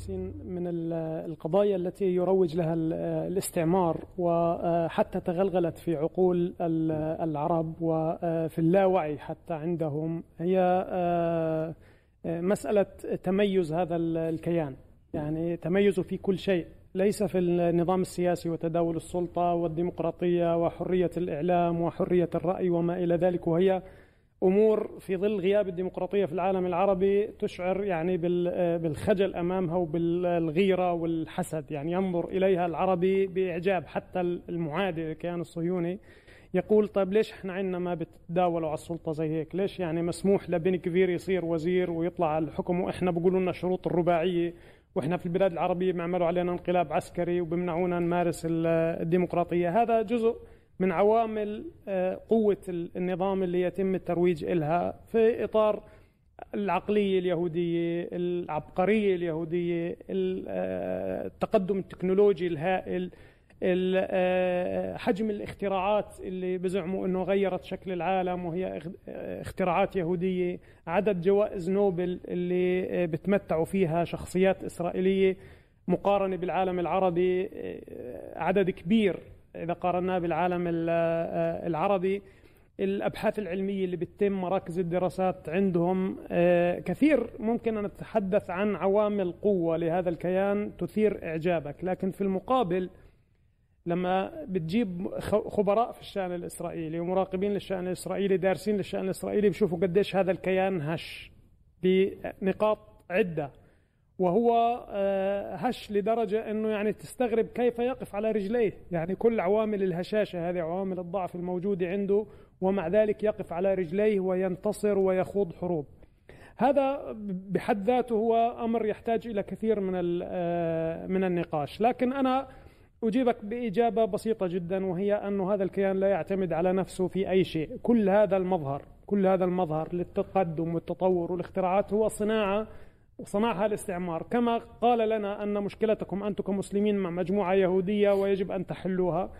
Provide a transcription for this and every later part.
ياسين من القضايا التي يروج لها الاستعمار وحتى تغلغلت في عقول العرب وفي اللاوعي حتى عندهم. هي مسألة تميز هذا الكيان. يعني تميزه في كل شيء ليس في النظام السياسي وتداول السلطة والديمقراطية وحرية الإعلام وحرية الرأي وما إلى ذلك. وهي أمور في ظل غياب الديمقراطية في العالم العربي تشعر يعني بالخجل أمامها وبالغيرة والحسد. يعني ينظر إليها العربي بإعجاب. حتى المعادي للكيان الصهيوني يقول طيب ليش إحنا عندنا ما بتداولوا على السلطة زي هيك؟ ليش يعني مسموح لبن كبير يصير وزير ويطلع على الحكم وإحنا بيقولوا لنا شروط الرباعية وإحنا في البلاد العربية بيعملوا علينا انقلاب عسكري وبيمنعونا نمارس الديمقراطية؟ هذا جزء من عوامل آه، قوة النظام اللي يتم الترويج إلها في إطار العقلية اليهودية العبقرية اليهودية آه، التقدم التكنولوجي الهائل آه، حجم الاختراعات اللي بزعموا إنه غيرت شكل العالم وهي اختراعات يهودية عدد جوائز نوبل اللي بتمتعوا فيها شخصيات إسرائيلية مقارنة بالعالم العربي عدد كبير. إذا قارناه بالعالم آه، العربي الأبحاث العلمية اللي بتتم مراكز الدراسات عندهم آه، كثير ممكن أن نتحدث عن عوامل قوة لهذا الكيان تثير إعجابك. لكن في المقابل لما بتجيب خبراء في الشأن الإسرائيلي ومراقبين للشأن الإسرائيلي دارسين للشأن الإسرائيلي بيشوفوا قديش هذا الكيان هش بنقاط عدة. وهو آه، هش لدرجة أنه يعني تستغرب كيف يقف على رجليه. يعني كل عوامل الهشاشة هذه عوامل الضعف الموجودة عنده ومع ذلك يقف على رجليه وينتصر ويخوض حروب. هذا بحد ذاته هو أمر يحتاج إلى كثير من آه، من النقاش. لكن أنا أجيبك بإجابة بسيطة جدا وهي أن هذا الكيان لا يعتمد على نفسه في أي شيء. كل هذا المظهر كل هذا المظهر للتقدم والتطور والاختراعات هو صناعة صنعها الاستعمار. كما قال لنا أن مشكلتكم أنتم كمسلمين مع مجموعة يهودية ويجب أن تحلوها.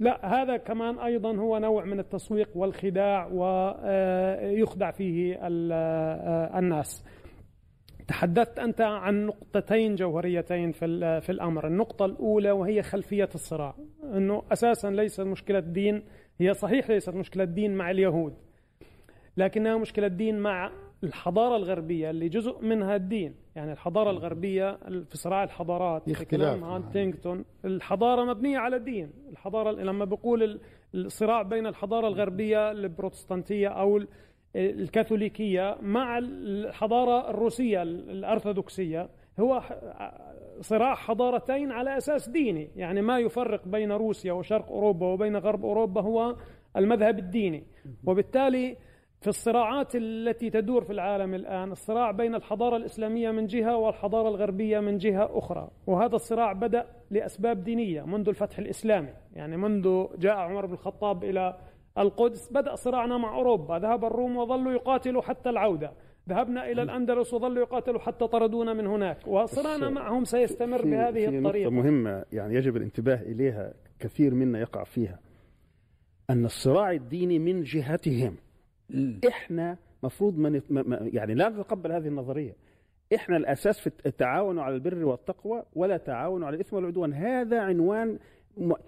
لا هذا كمان أيضا هو نوع من التسويق والخداع ويخدع فيه الناس. تحدثت أنت عن نقطتين جوهريتين في في الأمر. النقطة الأولى وهي خلفية الصراع. أنه أساسا ليس مشكلة دين هي صحيح ليست مشكلة دين مع اليهود لكنها مشكلة دين مع الحضارة الغربية اللي جزء منها الدين. يعني الحضارة الغربية في صراع الحضارات في كلام هانتينغتون الحضارة مبنية على الدين. الحضارة لما بقول الصراع بين الحضارة الغربية البروتستانتية أو الكاثوليكية مع الحضارة الروسية الأرثوذكسية هو صراع حضارتين على أساس ديني. يعني ما يفرق بين روسيا وشرق أوروبا وبين غرب أوروبا هو المذهب الديني. وبالتالي في الصراعات التي تدور في العالم الآن الصراع بين الحضارة الإسلامية من جهة والحضارة الغربية من جهة أخرى. وهذا الصراع بدأ لأسباب دينية منذ الفتح الإسلامي. يعني منذ جاء عمر بن الخطاب إلى القدس بدأ صراعنا مع أوروبا. ذهب الروم وظلوا يقاتلوا حتى العودة. ذهبنا إلى الأندلس وظلوا يقاتلوا حتى طردونا من هناك. وصراعنا معهم سيستمر في بهذه في الطريقة. نقطة مهمة يعني يجب الانتباه إليها كثير منا يقع فيها. أن الصراع الديني من جهتهم إحنا مفروض من يعني لا نتقبل هذه النظرية. إحنا الأساس في التعاون على البر والتقوى ولا تعاون على الإثم والعدوان. هذا عنوان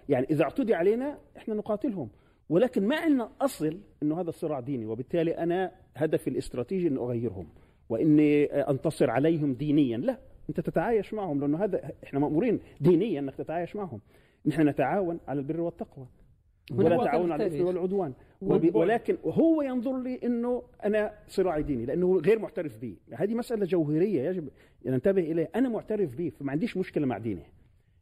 يعني إذا اعتدي علينا إحنا نقاتلهم. ولكن ما عندنا أصل إنه هذا الصراع ديني. وبالتالي أنا هدفي الاستراتيجي ان أغيرهم. وإني أنتصر عليهم دينيا. لا أنت تتعايش معهم. لأنه هذا إحنا مأمورين دينيا إنك تتعايش معهم. نحن نتعاون على البر والتقوى. ولا تعاون على الاثم والعدوان. ولكن هو ينظر لي إنه أنا صراعي ديني لأنه غير معترف به هذه مسألة جوهرية يجب أن ننتبه إليها. أنا معترف به فما عنديش مشكلة مع دينه.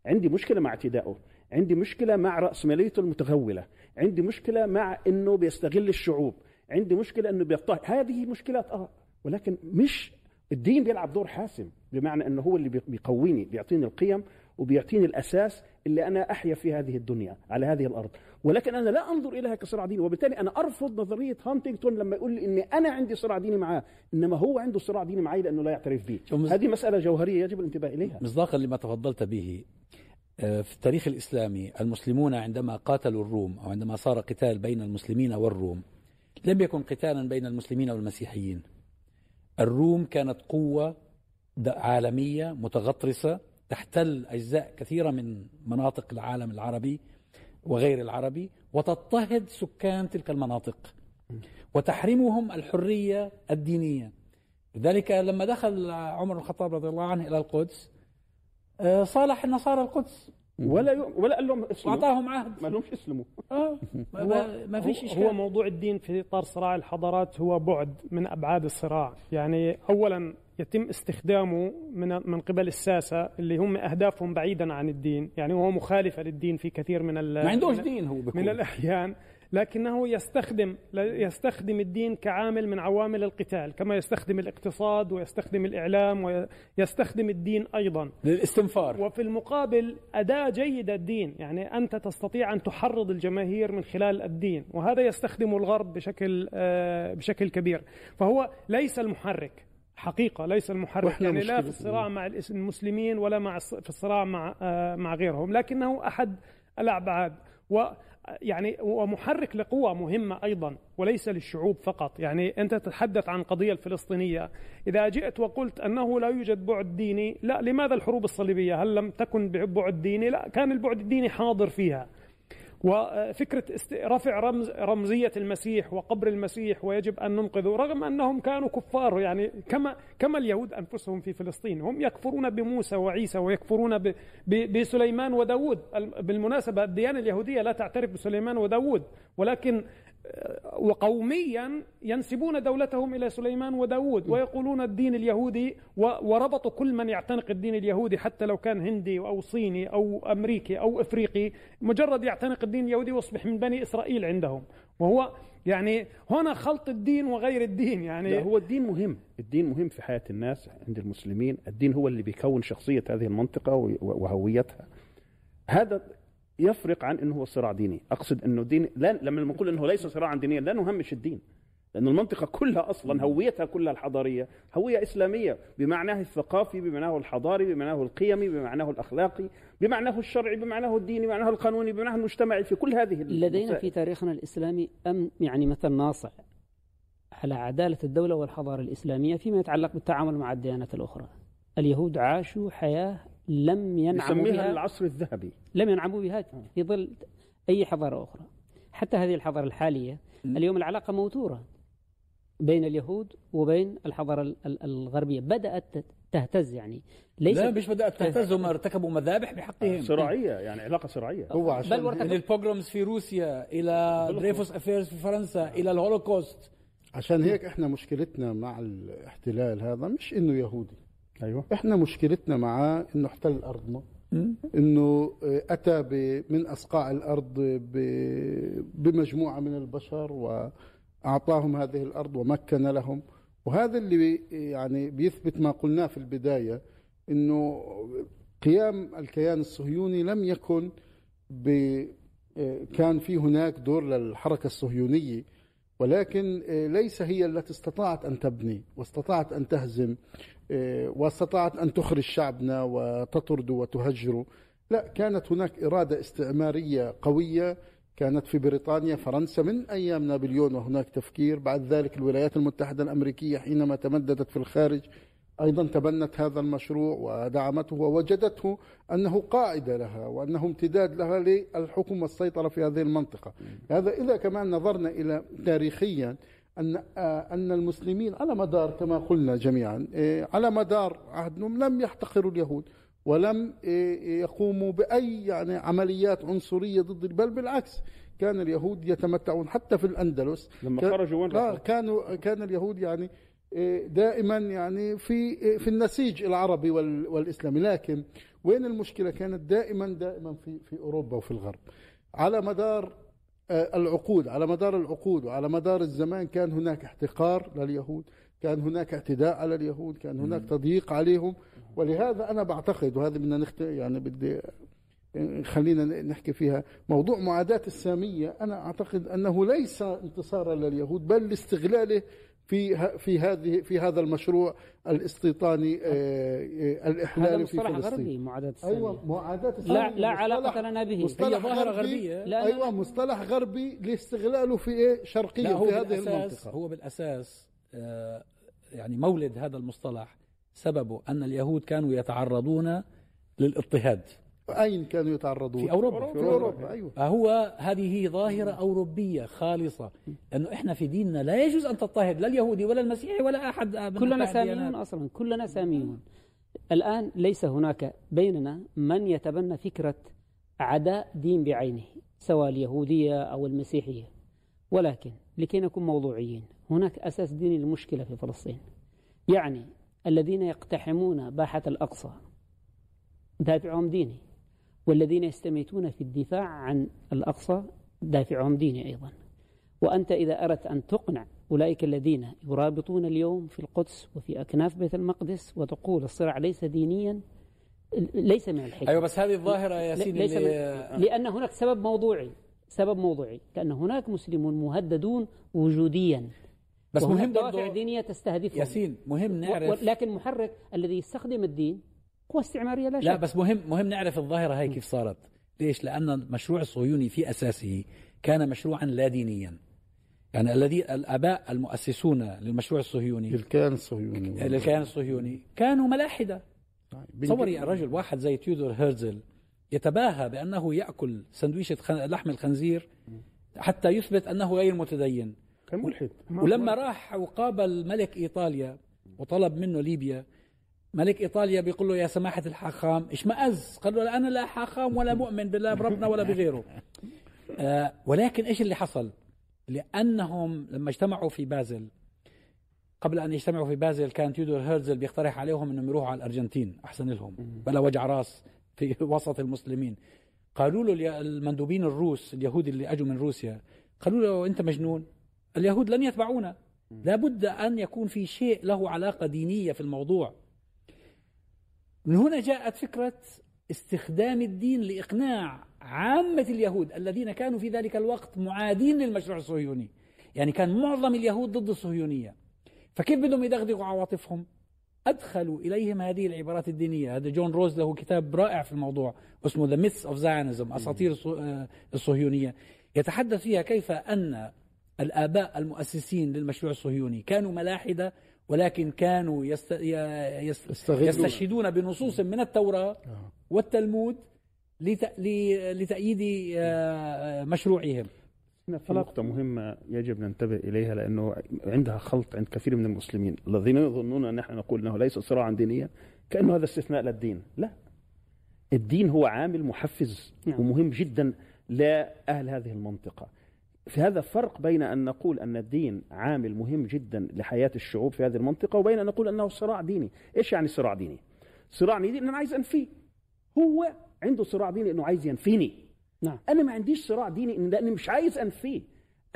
عندي مشكلة مع اعتدائه عندي مشكلة مع راسماليته المتغولة. عندي مشكلة مع إنه بيستغل الشعوب. عندي مشكلة إنه بيضطهد. هذه مشكلات آه. ولكن مش الدين بيلعب دور حاسم بمعنى إنه هو اللي بيقويني بيعطيني القيم وبيعطيني الأساس اللي أنا أحيا في هذه الدنيا على هذه الأرض. ولكن أنا لا أنظر إليها كصراع ديني وبالتالي أنا أرفض نظرية هانتنجتون لما يقول لي إني أنا عندي صراع ديني معاه إنما هو عنده صراع ديني معي لأنه لا يعترف به هذه مسألة جوهرية يجب الانتباه إليها. مصداقا لما تفضلت به آه، في التاريخ الإسلامي المسلمون عندما قاتلوا الروم أو عندما صار قتال بين المسلمين والروم لم يكن قتالا بين المسلمين والمسيحيين. الروم كانت قوة عالمية متغطرسة تحتل أجزاء كثيرة من مناطق العالم العربي وغير العربي وتضطهد سكان تلك المناطق وتحرمهم الحرية الدينية. لذلك لما دخل عمر الخطاب رضي الله عنه إلى القدس آه، صالح النصارى القدس ولا. ولا قال لهم اسلموا. واعطاهم عهد. ما لهمش اسلموا. آه. ما, ما فيش هو- إشكال. هو موضوع الدين في إطار صراع الحضارات هو بعد من أبعاد الصراع، يعني اولا يتم استخدامه من من قبل الساسة اللي هم أهدافهم بعيدا عن الدين، يعني هو مخالفة للدين في كثير من ال- ما عندوش دين هو بيكون من الأحيان. لكنه يستخدم يستخدم الدين كعامل من عوامل القتال كما يستخدم الاقتصاد ويستخدم الإعلام ويستخدم الدين أيضا. للاستنفار. وفي المقابل أداة جيدة الدين يعني أنت تستطيع أن تحرض الجماهير من خلال الدين وهذا يستخدمه الغرب بشكل آه، بشكل كبير. فهو ليس المحرك حقيقة ليس المحرك يعني لا في الصراع مع المسلمين ولا مع في الصراع مع آه، مع غيرهم لكنه أحد الأبعاد. و يعني ومحرك لقوى مهمة أيضا وليس للشعوب فقط. يعني أنت تتحدث عن القضية الفلسطينية. إذا جئت وقلت أنه لا يوجد بعد ديني لا لماذا الحروب الصليبية؟ هل لم تكن بعد ديني؟ لا كان البعد الديني حاضر فيها. وفكرة رفع رمز رمزية المسيح وقبر المسيح ويجب أن ننقذه رغم أنهم كانوا كفار يعني كما كما اليهود أنفسهم في فلسطين. هم يكفرون بموسى وعيسى ويكفرون بسليمان وداود. ال- بالمناسبة الديانة اليهودية لا تعترف بسليمان وداود ولكن وقوميا ينسبون دولتهم إلى سليمان وداود ويقولون الدين اليهودي وربطوا كل من يعتنق الدين اليهودي حتى لو كان هندي أو صيني أو أمريكي أو إفريقي مجرد يعتنق الدين اليهودي يصبح من بني إسرائيل عندهم. وهو يعني هنا خلط الدين وغير الدين يعني لا هو الدين مهم. الدين مهم في حياة الناس عند المسلمين. الدين هو اللي بيكون شخصية هذه المنطقة وهويتها. هذا يفرق عن إنه هو صراع ديني. أقصد إنه دين لا لما نقول إنه ليس صراعا دينيا لا نهمش الدين. لأن المنطقة كلها أصلا هويتها كلها الحضارية هوية إسلامية بمعناه الثقافي بمعناه الحضاري بمعناه القيمي بمعناه الأخلاقي بمعناه الشرعي بمعناه الديني بمعناه القانوني بمعناه المجتمعي في كل هذه لدينا المسائل. في تاريخنا الإسلامي أم يعني مثل ناصع على عدالة الدولة والحضارة الإسلامية فيما يتعلق بالتعامل مع الديانات الأخرى. اليهود عاشوا حياة لم ينعموا بها العصر الذهبي. لم ينعموا بها في ظل أي حضارة أخرى. حتى هذه الحضارة الحالية اليوم العلاقة موتورة بين اليهود وبين الحضارة ال- ال- الغربية. بدأت تهتز يعني. ليس لا مش بدأت تهتز. هم ارتكبوا مذابح بحقهم. صراعية يعني علاقة صراعية. هو عشان بل من وارتكبوا ال pogroms في روسيا إلى دريفوس affairs في فرنسا إلى الهولوكوست. عشان هيك إحنا مشكلتنا مع الاحتلال هذا مش إنه يهودي. أيوة. إحنا مشكلتنا معاه إنه احتل ارضنا إنه أتى ب- من أصقاع الأرض بمجموعة من البشر وأعطاهم هذه الأرض ومكن لهم. وهذا اللي بي- يعني بيثبت ما قلناه في البداية إنه قيام الكيان الصهيوني لم يكن ب كان في هناك دور للحركة الصهيونية ولكن ليس هي التي استطاعت أن تبني واستطاعت أن تهزم. واستطاعت أن تخرج شعبنا وتطرده وتهجره لا كانت هناك إرادة استعمارية قوية. كانت في بريطانيا فرنسا من أيام نابليون وهناك تفكير. بعد ذلك الولايات المتحدة الأمريكية حينما تمددت في الخارج أيضا تبنت هذا المشروع ودعمته ووجدته أنه قاعدة لها وأنه امتداد لها للحكم والسيطره في هذه المنطقة. هذا إذا كمان نظرنا إلى تاريخيا أن آه، أن المسلمين على مدار كما قلنا جميعا آه، على مدار عهدهم لم يحتقروا اليهود ولم آه، يقوموا بأي يعني عمليات عنصرية ضد بل بالعكس كان اليهود يتمتعون حتى في الأندلس. لما كان- خرجوا وين؟ كانوا كان اليهود يعني دائما يعني في في النسيج العربي وال- والإسلامي. لكن وين المشكلة؟ كانت دائما دائما في في أوروبا وفي الغرب. على مدار العقود على مدار العقود وعلى مدار الزمان كان هناك احتقار لليهود كان هناك اعتداء على اليهود كان هناك تضييق عليهم. ولهذا أنا بعتقد وهذه بدنا نخت يعني بدي خلينا نحكي فيها موضوع معاداة السامية أنا أعتقد أنه ليس انتصارا لليهود بل لاستغلاله في في هذه في هذا المشروع الاستيطاني آه، آه، هذا الإحلالي في مصطلح فلسطين. غربي معاداة السامية أيوه معاداة لا السامية لا علاقة لنا به. مصطلح هي ظاهرة غربي. غربية. لا، أيوه مصطلح غربي لاستغلاله في إيه؟ شرقيا في هذه المنطقة. هو بالأساس آه، يعني مولد هذا المصطلح. سببه أن اليهود كانوا يتعرضون للاضطهاد. أين كانوا يتعرضون؟ في أوروبا. في أوروبا أيوة. فهو هذه ظاهرة أوروبية خالصة لأنه إحنا في ديننا لا يجوز أن تضطهد لا اليهودي ولا المسيحي ولا أحد من كلنا. ساميون أصلا كلنا ساميون الآن ليس هناك بيننا من يتبنى فكرة عداء دين بعينه سواء اليهودية أو المسيحية. ولكن لكي نكون موضوعيين هناك أساس ديني للمشكلة في فلسطين. يعني الذين يقتحمون باحة الأقصى دافعهم ديني. والذين يستميتون في الدفاع عن الأقصى دافعهم ديني أيضا. وأنت إذا أردت أن تقنع أولئك الذين يرابطون اليوم في القدس وفي أكناف بيت المقدس وتقول الصراع ليس دينيا ليس من الحكمة. أيوة بس هذه الظاهرة يا سيدي ليس من لأن هناك سبب موضوعي سبب موضوعي لأن هناك مسلمون مهددون وجوديا. بس مهم دوافع دينية تستهدفهم. ياسين مهم نعرف لكن محرك الذي يستخدم الدين قوى استعمارية لا شك. لا بس مهم مهم نعرف الظاهرة هاي كيف صارت. ليش؟ لأن المشروع الصهيوني في أساسه كان مشروعا لا دينيا. يعني الذي الآباء المؤسسون للمشروع الصهيوني للكيان الصهيوني. للكيان الصهيوني كانوا ملاحدة. بن- تصوري الرجل واحد زي تيودور هيرزل يتباهى بأنه يأكل سندويشة خن- لحم الخنزير حتى يثبت أنه غير متدين. كان ملحد. ولما راح وقابل ملك إيطاليا وطلب منه ليبيا ملك إيطاليا بيقول له يا سماحة الحاخام اشمأز قال له أنا لا حاخام ولا مؤمن بالله بربنا ولا بغيره. آه ولكن إيش اللي حصل؟ لأنهم لما اجتمعوا في بازل قبل أن يجتمعوا في بازل كان تيودور هيرزل بيقترح عليهم أنهم يروحوا على الأرجنتين أحسن لهم. بلا وجع راس في وسط المسلمين. قالوا له المندوبين الروس اليهود اللي أجوا من روسيا قالوا له أنت مجنون؟ اليهود لن يتبعونا. لابد أن يكون في شيء له علاقة دينية في الموضوع. من هنا جاءت فكرة استخدام الدين لإقناع عامة اليهود الذين كانوا في ذلك الوقت معادين للمشروع الصهيوني. يعني كان معظم اليهود ضد الصهيونية. فكيف بدهم يدغدغوا عواطفهم؟ أدخلوا إليهم هذه العبارات الدينية. هذا جون روز له كتاب رائع في الموضوع اسمه The Myths of Zionism أساطير آه، الصهيونية. يتحدث فيها كيف أن الآباء المؤسسين للمشروع الصهيوني كانوا ملاحدة ولكن كانوا يست... يست... يستغلون. يستشهدون بنصوص من التوراة والتلمود لت... ل... لتأييد آه، مشروعهم. هنا في نقطة مهمة يجب ننتبه إليها لأنه عندها خلط عند كثير من المسلمين. الذين يظنون أن نحن نقول أنه ليس صراعا دينيا كأنه هذا استثناء للدين لا. الدين هو عامل محفز نعم. ومهم جدا لأهل هذه المنطقة. في هذا فرق بين أن نقول أن الدين عامل مهم جدا لحياة الشعوب في هذه المنطقة وبين أن نقول أنه صراع ديني. إيش يعني صراع ديني؟ صراع ديني أن أنا عايز أنفيه. هو عنده صراع ديني أنه عايز ينفيني. نعم. أنا ما عنديش صراع ديني لأني مش عايز أنفيه.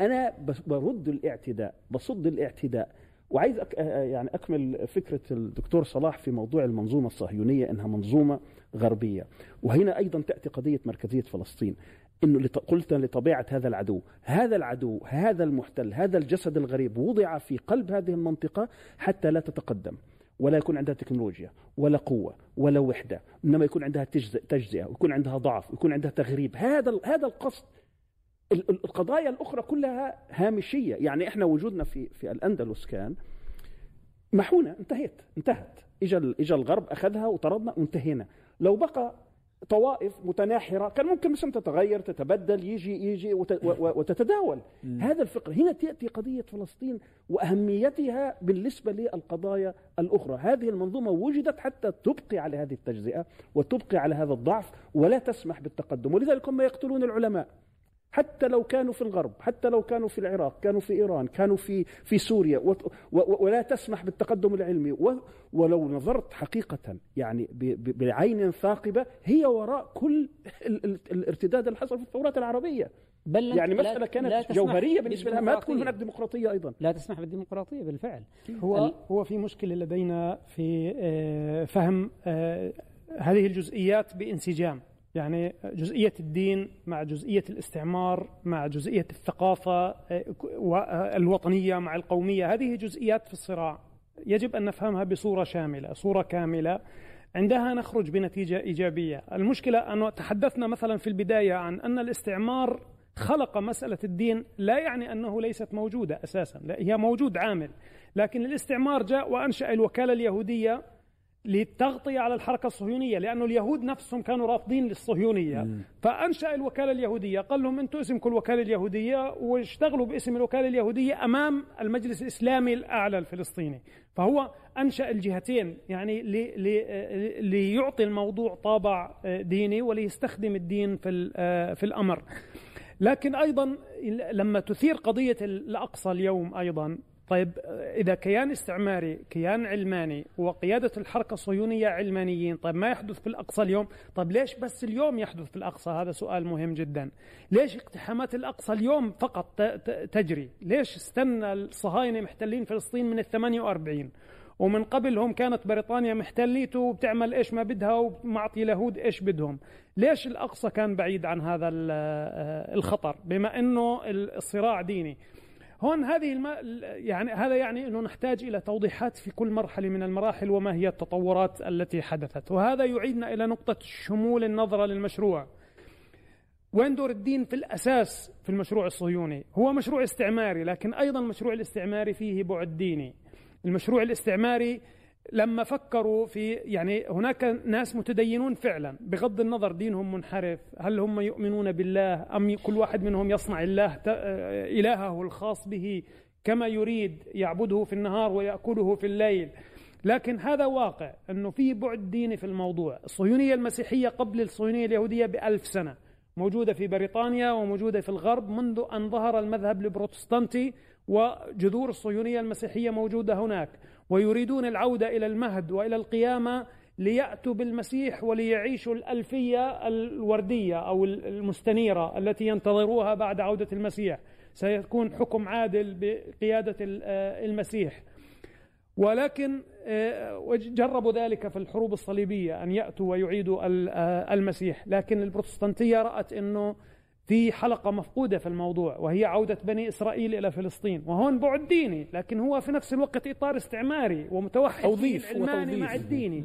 أنا بس- برد الاعتداء بصد الاعتداء. وعايز أك... يعني أكمل فكرة الدكتور صلاح في موضوع المنظومة الصهيونية إنها منظومة غربية. وهنا أيضا تأتي قضية مركزية فلسطين. إنه. قلت لطبيعة هذا العدو هذا العدو هذا المحتل هذا الجسد الغريب وضع في قلب هذه المنطقة حتى لا تتقدم ولا يكون عندها تكنولوجيا ولا قوة ولا وحدة إنما يكون عندها تجزئة ويكون عندها ضعف ويكون عندها تغريب. هذا هذا القصد. ال- ال- القضايا الأخرى كلها هامشية. يعني إحنا وجودنا في في الأندلس كان محونة انتهت. انتهت ال- إجا الغرب أخذها وطردنا وانتهينا. لو بقى طوائف متناحرة كان ممكن مثلا تتغير تتبدل يجي يجي وتتداول. هذا الفكر هنا تأتي قضية فلسطين وأهميتها بالنسبة للقضايا الأخرى. هذه المنظومة وجدت حتى تبقي على هذه التجزئة وتبقي على هذا الضعف ولا تسمح بالتقدم. ولذلك هم يقتلون العلماء. حتى لو كانوا في الغرب حتى لو كانوا في العراق كانوا في إيران كانوا في في سوريا و- و- ولا تسمح بالتقدم العلمي. و- ولو نظرت حقيقة يعني ب- ب- بعين ثاقبة هي وراء كل ال- ال- الارتداد اللي حصل في الثورات العربية. بل لا- يعني لا- مسألة لا كانت تسمح جوهرية بالنسبة لها ما تكون. هناك ديمقراطية أيضا. لا تسمح بالديمقراطية بالفعل. هو هو في مشكلة لدينا في آه، فهم آه، هذه الجزئيات بانسجام. يعني جزئية الدين مع جزئية الاستعمار مع جزئية الثقافة آه، والوطنيه مع القومية هذه جزئيات في الصراع. يجب أن نفهمها بصورة شاملة صورة كاملة. عندها نخرج بنتيجة إيجابية. المشكلة انه تحدثنا مثلا في البداية عن أن الاستعمار خلق مسألة الدين لا يعني أنه ليست موجودة أساسا لا هي موجود عامل. لكن الاستعمار جاء وأنشأ الوكالة اليهودية للتغطية على الحركة الصهيونية لأنه اليهود نفسهم كانوا رافضين للصهيونية. فأنشأ الوكالة اليهودية قال لهم أنتم اسمكم الوكالة اليهودية واشتغلوا باسم الوكالة اليهودية أمام المجلس الإسلامي الأعلى الفلسطيني. فهو أنشأ الجهتين يعني لي لي ليعطي الموضوع طابع ديني وليستخدم الدين في, في الأمر. لكن أيضا لما تثير قضية الأقصى اليوم أيضا طيب إذا كيان استعماري كيان علماني وقيادة الحركة الصهيونية علمانيين طيب ما يحدث في الأقصى اليوم؟ طيب ليش بس اليوم يحدث في الأقصى؟ هذا سؤال مهم جدا. ليش اقتحامات الأقصى اليوم فقط تجري؟ ليش استنى الصهاينة محتلين فلسطين من الثمانية وأربعين؟ ومن قبلهم كانت بريطانيا محتليته وبتعمل إيش ما بدها ومعطي اليهود إيش بدهم. ليش الأقصى كان بعيد عن هذا الخطر؟ بما إنه الصراع ديني. هون هذه الم... يعني هذا يعني إنه نحتاج إلى توضيحات في كل مرحلة من المراحل وما هي التطورات التي حدثت. وهذا يعيدنا إلى نقطة شمول النظره للمشروع. وين دور الدين في الأساس في المشروع الصهيوني؟ هو مشروع استعماري لكن أيضا المشروع الاستعماري فيه بعد ديني. المشروع الاستعماري لما فكروا في يعني هناك ناس متدينون فعلا بغض النظر دينهم منحرف هل هم يؤمنون بالله أم كل واحد منهم يصنع الله إلهه الخاص به كما يريد يعبده في النهار ويأكله في الليل. لكن هذا واقع أنه في بعد ديني في الموضوع. الصهيونية المسيحية قبل الصهيونية اليهودية بألف سنة موجودة في بريطانيا وموجودة في الغرب منذ أن ظهر المذهب البروتستانتي وجذور الصهيونية المسيحية موجودة هناك. ويريدون العودة إلى المهد وإلى القيامة ليأتوا بالمسيح وليعيشوا الألفية الوردية أو المستنيرة التي ينتظروها بعد عودة المسيح. سيكون حكم عادل بقيادة المسيح. ولكن جربوا ذلك في الحروب الصليبية أن يأتوا ويعيدوا المسيح. لكن البروتستانتية رأت أنه في حلقة مفقودة في الموضوع وهي عودة بني إسرائيل إلى فلسطين وهون بعد ديني لكن هو في نفس الوقت إطار استعماري ومتوحد توظيف العلماني مع الديني.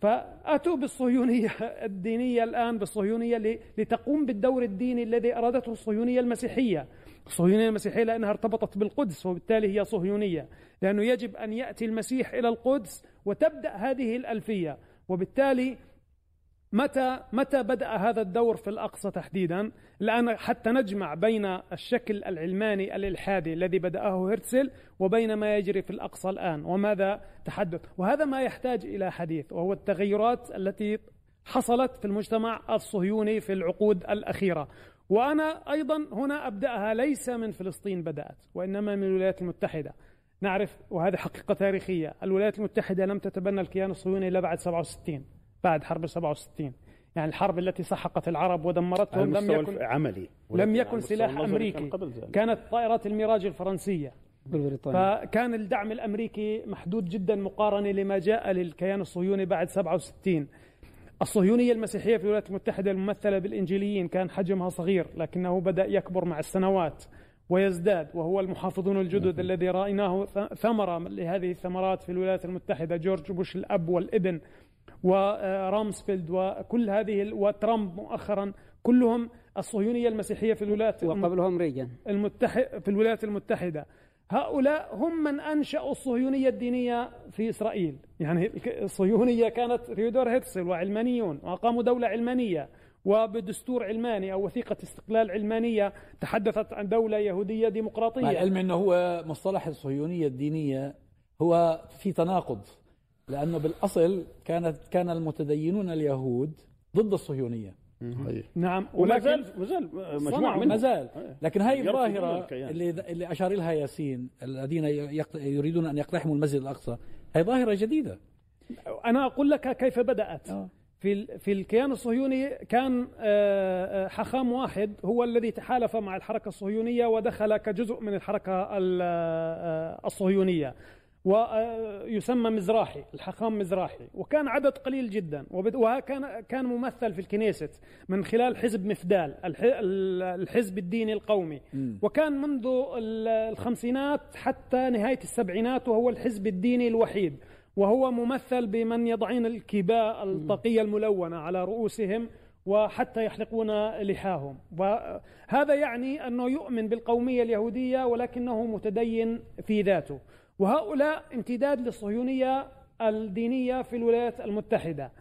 فأتوا بالصهيونية الدينية الآن بالصهيونية لتقوم بالدور الديني الذي أرادته الصهيونية المسيحية. الصهيونية المسيحية لأنها ارتبطت بالقدس وبالتالي هي صهيونية لأنه يجب أن يأتي المسيح إلى القدس وتبدأ هذه الألفية وبالتالي متى متى بدأ هذا الدور في الأقصى تحديدا؟ الآن حتى نجمع بين الشكل العلماني الإلحادي الذي بدأه هرتزل وبين ما يجري في الأقصى الآن وماذا تحدث؟ وهذا ما يحتاج إلى حديث وهو التغيرات التي حصلت في المجتمع الصهيوني في العقود الأخيرة. وأنا أيضا هنا أبدأها ليس من فلسطين بدأت وإنما من الولايات المتحدة. نعرف وهذه حقيقة تاريخية الولايات المتحدة لم تتبنى الكيان الصهيوني إلا بعد 67 بعد حرب 67 يعني الحرب التي سحقت العرب ودمرتهم لم يكن عملي. لم يكن سلاح أمريكي. كانت طائرات الميراج الفرنسية. فكان الدعم الأمريكي محدود جدا مقارنة لما جاء للكيان الصهيوني بعد 67 الصهيونية المسيحية في الولايات المتحدة الممثلة بالإنجيليين كان حجمها صغير لكنه بدأ يكبر مع السنوات ويزداد وهو المحافظون الجدد الذي رأيناه ثمرة لهذه الثمرات في الولايات المتحدة. جورج بوش الأب والابن. ورامسفيلد وكل هذه وترامب مؤخرا كلهم الصهيونية المسيحية في الولايات وقبلهم ريغن. المتحد في الولايات المتحدة. هؤلاء هم من أنشأوا الصهيونية الدينية في إسرائيل. يعني الصهيونية كانت ثيودور هيرتسل وعلمانيون وأقاموا دولة علمانية وبدستور علماني أو وثيقة استقلال علمانية تحدثت عن دولة يهودية ديمقراطية. مع العلم أنه هو مصطلح الصهيونية الدينية هو في تناقض لأنه بالأصل كانت كان المتدينون اليهود ضد الصهيونية. نعم وما زال ما زال مجموعة ما زال. لكن هاي الظاهرة اللي اللي أشار لها ياسين الذين يريدون أن يقتحموا المسجد الأقصى هي ظاهرة جديدة. أنا أقول لك كيف بدأت. أوه. في في الكيان الصهيوني كان حخام واحد هو الذي تحالف مع الحركة الصهيونية ودخل كجزء من الحركة الصهيونية. ويسمى مزراحي الحخام مزراحي. وكان عدد قليل جدا. وكان كان ممثل في الكنيست من خلال حزب مفدال الحزب الديني القومي. وكان منذ الخمسينات حتى نهاية السبعينات وهو الحزب الديني الوحيد. وهو ممثل بمن يضعين الكباء الطاقية الملونة على رؤوسهم وحتى يحلقون لحاهم. وهذا يعني أنه يؤمن بالقومية اليهودية ولكنه متدين في ذاته. وهؤلاء امتداد للصهيونية الدينية في الولايات المتحدة.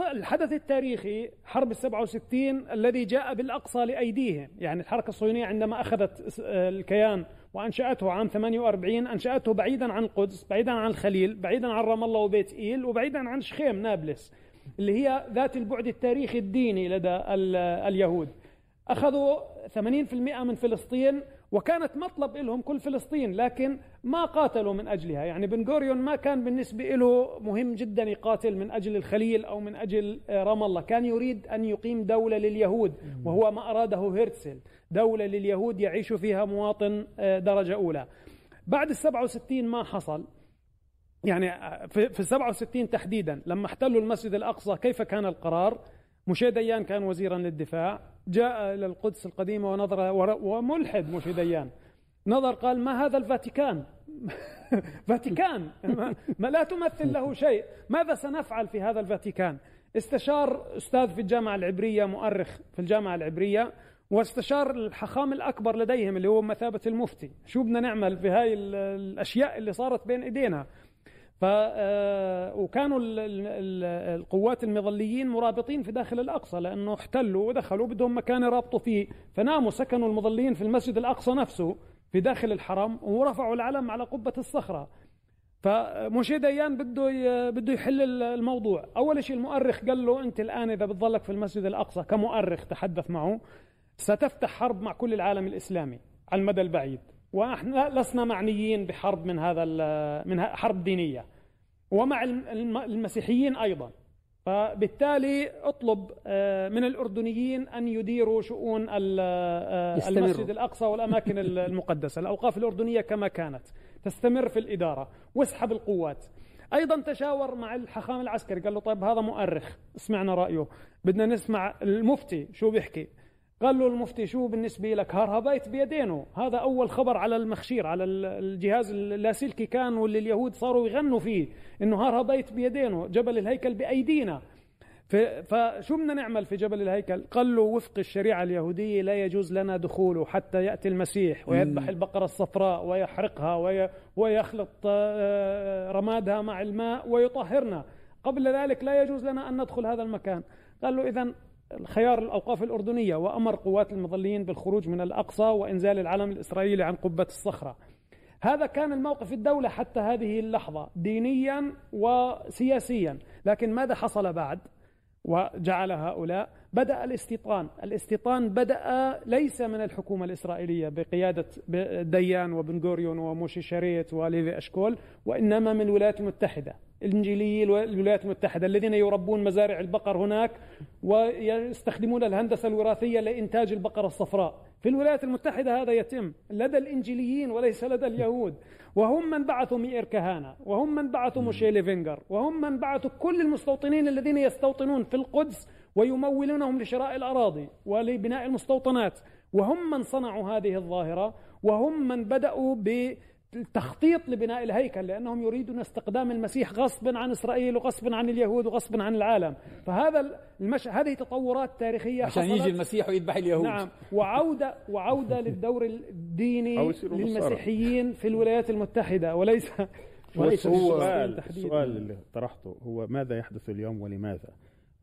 الحدث التاريخي حرب السبعة وستين الذي جاء بالأقصى لأيديهم يعني الحركة الصهيونية عندما أخذت الكيان وأنشأته عام 48 أنشأته بعيدا عن القدس بعيدا عن الخليل بعيدا عن رام الله وبيت إيل وبعيدا عن شخيم نابلس اللي هي ذات البعد التاريخي الديني لدى اليهود. أخذوا 80% من فلسطين وكانت مطلب لهم كل فلسطين لكن ما قاتلوا من أجلها. يعني بن غوريون ما كان بالنسبة له مهم جدا يقاتل من أجل الخليل أو من أجل رام الله. كان يريد أن يقيم دولة لليهود وهو ما أراده هيرتسل. دولة لليهود يعيش فيها مواطن درجة أولى. بعد السبعة وستين ما حصل. يعني في السبعة وستين تحديدا لما احتلوا المسجد الأقصى كيف كان القرار؟ مشي ديان كان وزيرا للدفاع جاء إلى القدس القديمة ونظر وملحد مشي ديان نظر قال ما هذا الفاتيكان؟ فاتيكان. ما لا تمثل له شيء. ماذا سنفعل في هذا الفاتيكان؟ استشار أستاذ في الجامعة العبرية مؤرخ في الجامعة العبرية واستشار الحخام الأكبر لديهم اللي هو مثابة المفتي. شو بدنا نعمل في هاي الأشياء اللي صارت بين إيدينا؟ ف آه، وكانوا القوات المظليين مرابطين في داخل الأقصى لأنه احتلوا ودخلوا بدهم مكان يرابطوا فيه فناموا سكنوا المظليين في المسجد الأقصى نفسه في داخل الحرم ورفعوا العلم على قبة الصخرة. فموشي ديان بده بده يحل الموضوع. أول شيء المؤرخ قال له أنت الآن إذا بتظلك في المسجد الأقصى كمؤرخ تحدث معه ستفتح حرب مع كل العالم الإسلامي على المدى البعيد. ونحن لسنا معنيين بحرب من هذا من حرب دينية. ومع المسيحيين أيضا. فبالتالي اطلب آه، من الأردنيين أن يديروا شؤون آه، المسجد الأقصى والأماكن المقدسة، الأوقاف الأردنية كما كانت. تستمر في الإدارة. واسحب القوات. أيضا تشاور مع الحاخام العسكري. قال له طيب هذا مؤرخ. اسمعنا رأيه. بدنا نسمع المفتي شو بيحكي. قال له المفتي شو بالنسبة لك؟ هارهبيت بيدينه. هذا أول خبر على المخشير على الجهاز اللاسلكي كان واللي اليهود صاروا يغنوا فيه إنه هارهبيت بيدينه جبل الهيكل بأيدينا. فشو بدنا نعمل في جبل الهيكل؟ قال له وفق الشريعة اليهودية لا يجوز لنا دخوله حتى يأتي المسيح ويذبح البقرة الصفراء ويحرقها ويخلط آه، رمادها مع الماء ويطهرنا. قبل ذلك لا يجوز لنا أن ندخل هذا المكان. قال له إذا خيار الأوقاف الأردنية وأمر قوات المظليين بالخروج من الأقصى وإنزال العلم الإسرائيلي عن قبة الصخرة. هذا كان الموقف الدولة حتى هذه اللحظة دينيا وسياسيا. لكن ماذا حصل بعد؟ وجعل هؤلاء بدأ الاستيطان. الاستيطان بدأ ليس من الحكومة الإسرائيلية بقيادة ديان وبن غوريون وموشي شاريت وليفي أشكول وإنما من الولايات المتحدة. الإنجيليين الولايات المتحدة الذين يربون مزارع البقر هناك ويستخدمون الهندسة الوراثية لإنتاج البقرة الصفراء. في الولايات المتحدة هذا يتم لدى الإنجيليين وليس لدى اليهود. وهم من بعثوا ميئر كهانة وهم من بعثوا موشي ليفنجر وهم من بعثوا كل المستوطنين الذين يستوطنون في القدس ويمولونهم لشراء الأراضي ولبناء المستوطنات. وهم من صنعوا هذه الظاهرة وهم من بدأوا ب التخطيط لبناء الهيكل لأنهم يريدون استقدام المسيح غصبا عن إسرائيل وغصبا عن اليهود وغصبا عن العالم. فهذا المش... هذه تطورات تاريخية عشان حصلت. يجي المسيح ويذبح اليهود. نعم. وعودة وعودة للدور الديني للمسيحيين في الولايات المتحدة وليس وليس هو السؤال, السؤال اللي طرحته هو ماذا يحدث اليوم ولماذا؟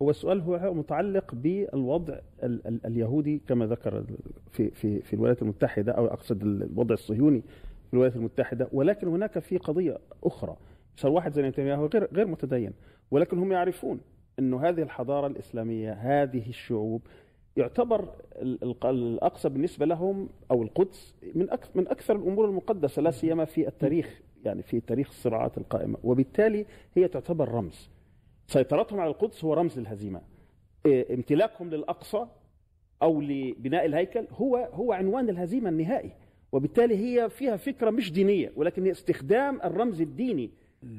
هو السؤال هو متعلق بالوضع ال ال اليهودي كما ذكر في في في الولايات المتحدة أو أقصد الوضع الصهيوني الولايات المتحدة ولكن هناك في قضية أخرى. صار واحد زي نتنياهو غير غير متدين ولكن هم يعرفون أنه هذه الحضارة الإسلامية هذه الشعوب يعتبر الأقصى بالنسبة لهم أو القدس من من أكثر الأمور المقدسة لا سيما في التاريخ يعني في تاريخ الصراعات القائمة. وبالتالي هي تعتبر رمز. سيطرتهم على القدس هو رمز للهزيمة. إيه، امتلاكهم للأقصى أو لبناء الهيكل هو هو عنوان الهزيمة النهائي. وبالتالي هي فيها فكرة مش دينية ولكن استخدام الرمز الديني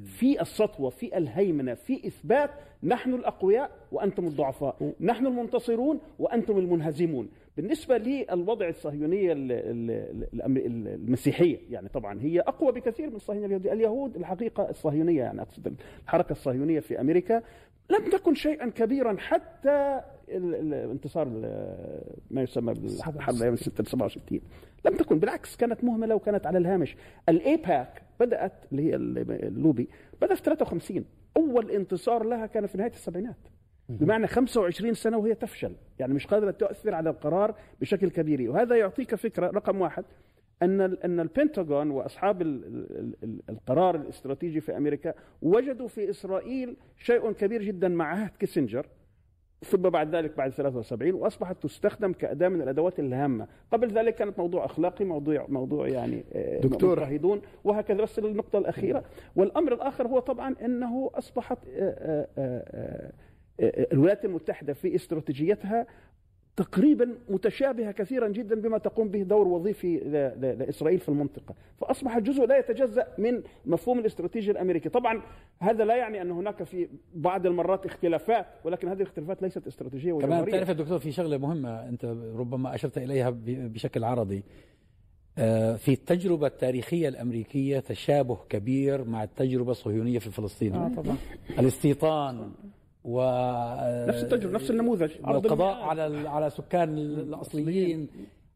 في السطوة في الهيمنة في إثبات نحن الأقوياء وأنتم الضعفاء نحن المنتصرون وأنتم المنهزمون. بالنسبة للوضع الصهيونية المسيحية يعني طبعا هي أقوى بكثير من الصهيونية اليهودية اليهود الحقيقة الصهيونية يعني أقصد الحركة الصهيونية في أمريكا لم تكن شيئا كبيرا حتى الانتصار ما يسمى بالحرب أيام 67 لم تكن بالعكس كانت مهملة وكانت على الهامش. الايباك بدأت اللي هي اللوبي بدأت في 53 أول انتصار لها كان في نهاية السبعينات. بمعنى 25 سنة وهي تفشل يعني مش قادرة تؤثر على القرار بشكل كبير. وهذا يعطيك فكرة رقم واحد أن أن البنتاغون وأصحاب القرار الاستراتيجي في أمريكا وجدوا في إسرائيل شيء كبير جدا مع عهد كيسنجر ثم بعد ذلك بعد 73 وأصبحت تستخدم كأداة من الأدوات الهامة، قبل ذلك كانت موضوع أخلاقي موضوع موضوع يعني آه، دكتور. مجاهدون وهكذا. بس النقطه الأخيرة، والأمر الآخر هو طبعا أنه أصبحت آه، آه، الولايات المتحدة في استراتيجيتها تقريبا متشابهة كثيرا جدا بما تقوم به دور وظيفي لإسرائيل في المنطقة، فأصبح جزء لا يتجزأ من مفهوم الاستراتيجيه الأمريكي، طبعا هذا لا يعني أن هناك في بعض المرات اختلافات، ولكن هذه الاختلافات ليست استراتيجية كمان بتعرف دكتور في شغلة مهمة أنت ربما أشرت إليها بشكل عرضي. آه، في التجربة التاريخية الأمريكية تشابه كبير مع التجربة الصهيونية في فلسطين آه طبعا. الاستيطان و نفس التجربة نفس النموذج. القضاء على على سكان الأصليين.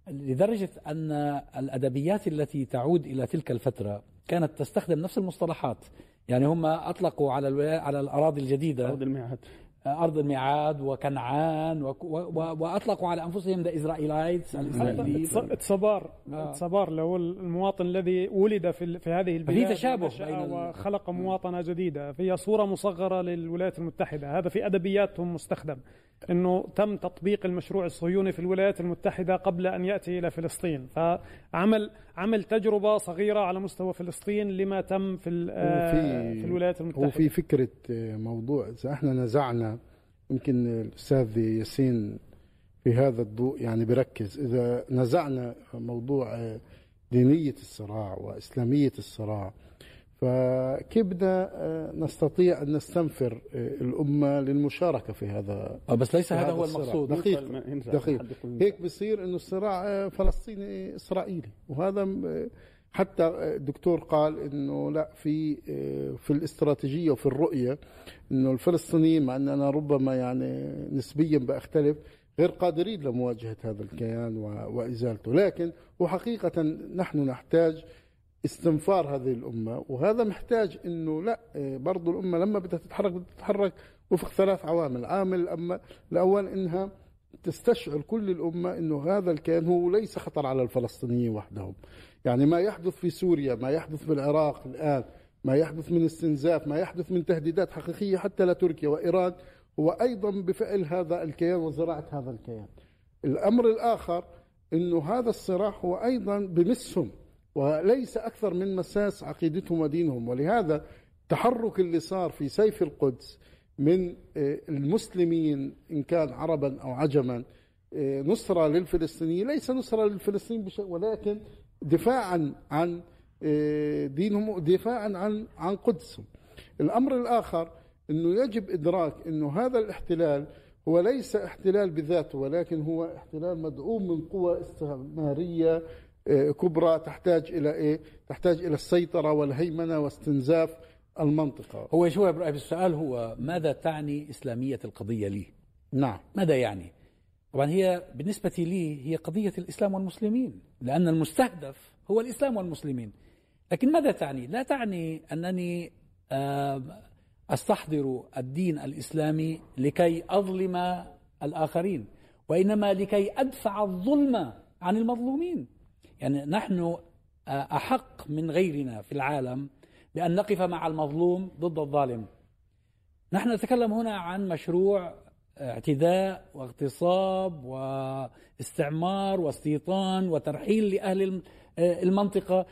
لدرجة أن الأدبيات التي تعود إلى تلك الفترة كانت تستخدم نفس المصطلحات. يعني هم أطلقوا على على الأراضي الجديدة. ارض الميعاد أرض الميعاد وكنعان وأطلقوا على أنفسهم ذا إسرائيلايتس الإسرائيليين تصبار آه. تصبار اللي هو المواطن الذي ولد في, في هذه البلاد. في تشابه وخلق مواطنة جديدة. فهي صورة مصغرة للولايات المتحدة. هذا في أدبياتهم مستخدم. إنه تم تطبيق المشروع الصهيوني في الولايات المتحدة قبل أن يأتي إلى فلسطين. فعمل عمل تجربة صغيرة على مستوى فلسطين لما تم في في, في الولايات المتحدة. وفي فكرة موضوع اذا إحنا نزعنا يمكن الأستاذ ياسين في هذا الضوء يعني بركز إذا نزعنا موضوع دينية الصراع وإسلامية الصراع فكيف بدنا آه، نستطيع أن نستنفر آه، الأمة للمشاركة في هذا آه، بس ليس هذا هو المقصود. دقيق دقيق. هيك بصير أنه الصراع فلسطيني إسرائيلي. وهذا حتى الدكتور قال إنه لا في في الاستراتيجية وفي الرؤية إنه الفلسطينيين مع ان أنا ربما يعني نسبيا بختلف غير قادرين لمواجهة هذا الكيان وإزالته. لكن وحقيقة نحن نحتاج استنفار هذه الأمة وهذا محتاج أنه لا إيه، برضو الأمة لما بدها تتحرك بدها تتحرك وفق ثلاث عوامل عامل أما الأول أنها تستشعر كل الأمة أنه هذا الكيان هو ليس خطر على الفلسطينيين وحدهم. يعني ما يحدث في سوريا ما يحدث في العراق الآن ما يحدث من استنزاف ما يحدث من تهديدات حقيقية حتى لتركيا وإيران هو أيضا بفعل هذا الكيان وزراعة هذا الكيان. الأمر الآخر أنه هذا الصراع هو أيضا بمسهم وليس أكثر من مساس عقيدتهم ودينهم. ولهذا التحرك اللي صار في سيف القدس من آه، المسلمين إن كان عربا أو عجما آه، نصرة للفلسطينيين. ليس نصرة للفلسطينيين بشيء ولكن دفاعا عن آه، دينهم دفاعا عن عن قدسهم. الأمر الآخر أنه يجب إدراك أنه هذا الاحتلال هو ليس احتلال بذاته ولكن هو احتلال مدعوم من قوى استعمارية كبرى تحتاج إلى إيه؟ تحتاج إلى السيطرة والهيمنة واستنزاف المنطقة. هو شو السؤال هو ماذا تعني إسلامية القضية لي؟ نعم. ماذا يعني؟ طبعا هي بالنسبة لي هي قضية الإسلام والمسلمين، لأن المستهدف هو الإسلام والمسلمين. لكن ماذا تعني؟ لا تعني أنني أستحضر الدين الإسلامي لكي أظلم الآخرين، وإنما لكي أدفع الظلم عن المظلومين. يعني نحن أحق من غيرنا في العالم بأن نقف مع المظلوم ضد الظالم. نحن نتكلم هنا عن مشروع اعتداء واغتصاب واستعمار واستيطان وترحيل لأهل المنطقة.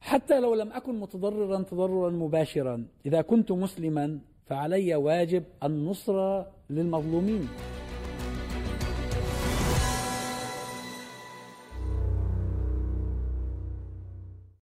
حتى لو لم أكن متضررا تضررا مباشرا. إذا كنت مسلما فعلي واجب النصرة للمظلومين.